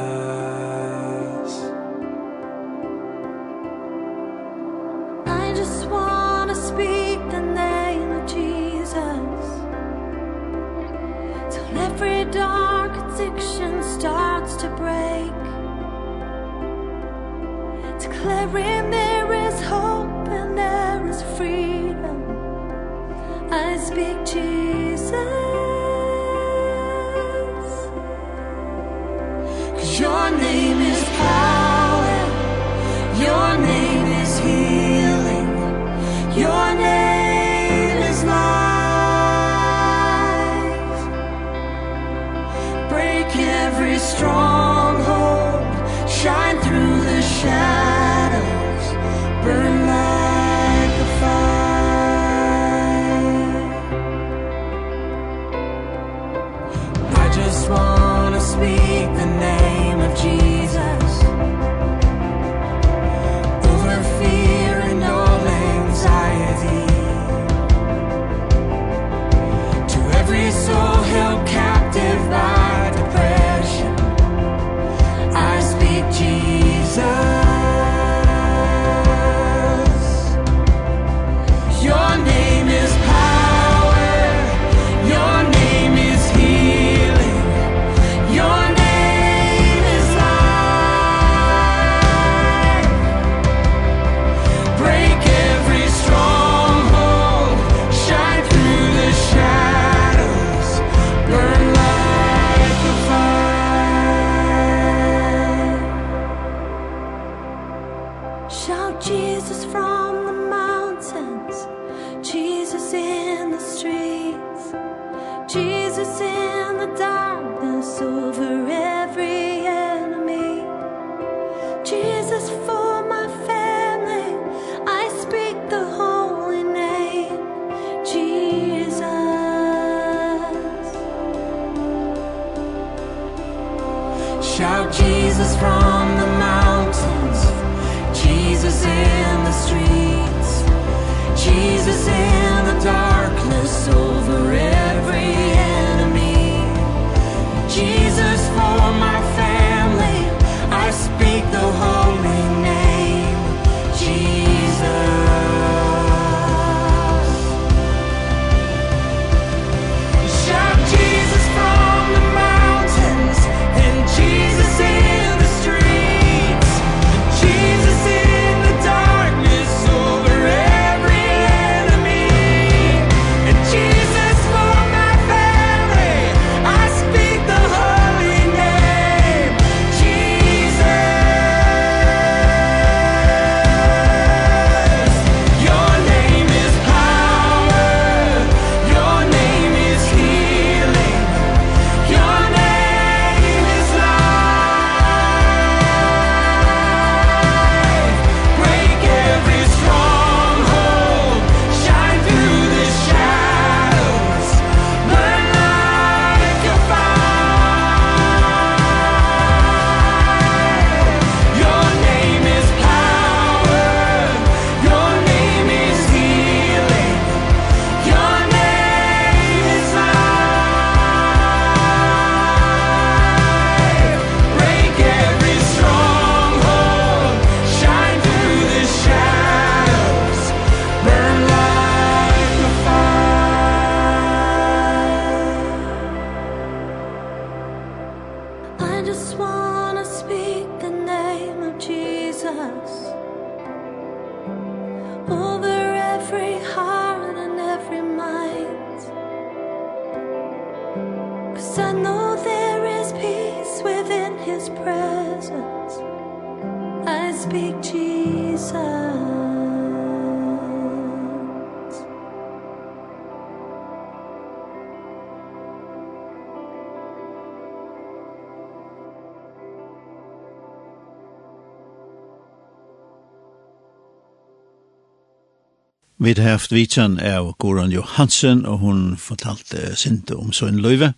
vi har haft vitsan av Goran Johansen, og hun fortalte Sinte om sin løyve,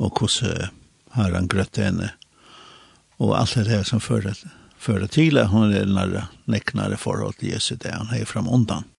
og hvordan har han grøtt henne, og alt det her som fører, fører til at hun er nære neknare forhold til Jesu, det han har fram undan.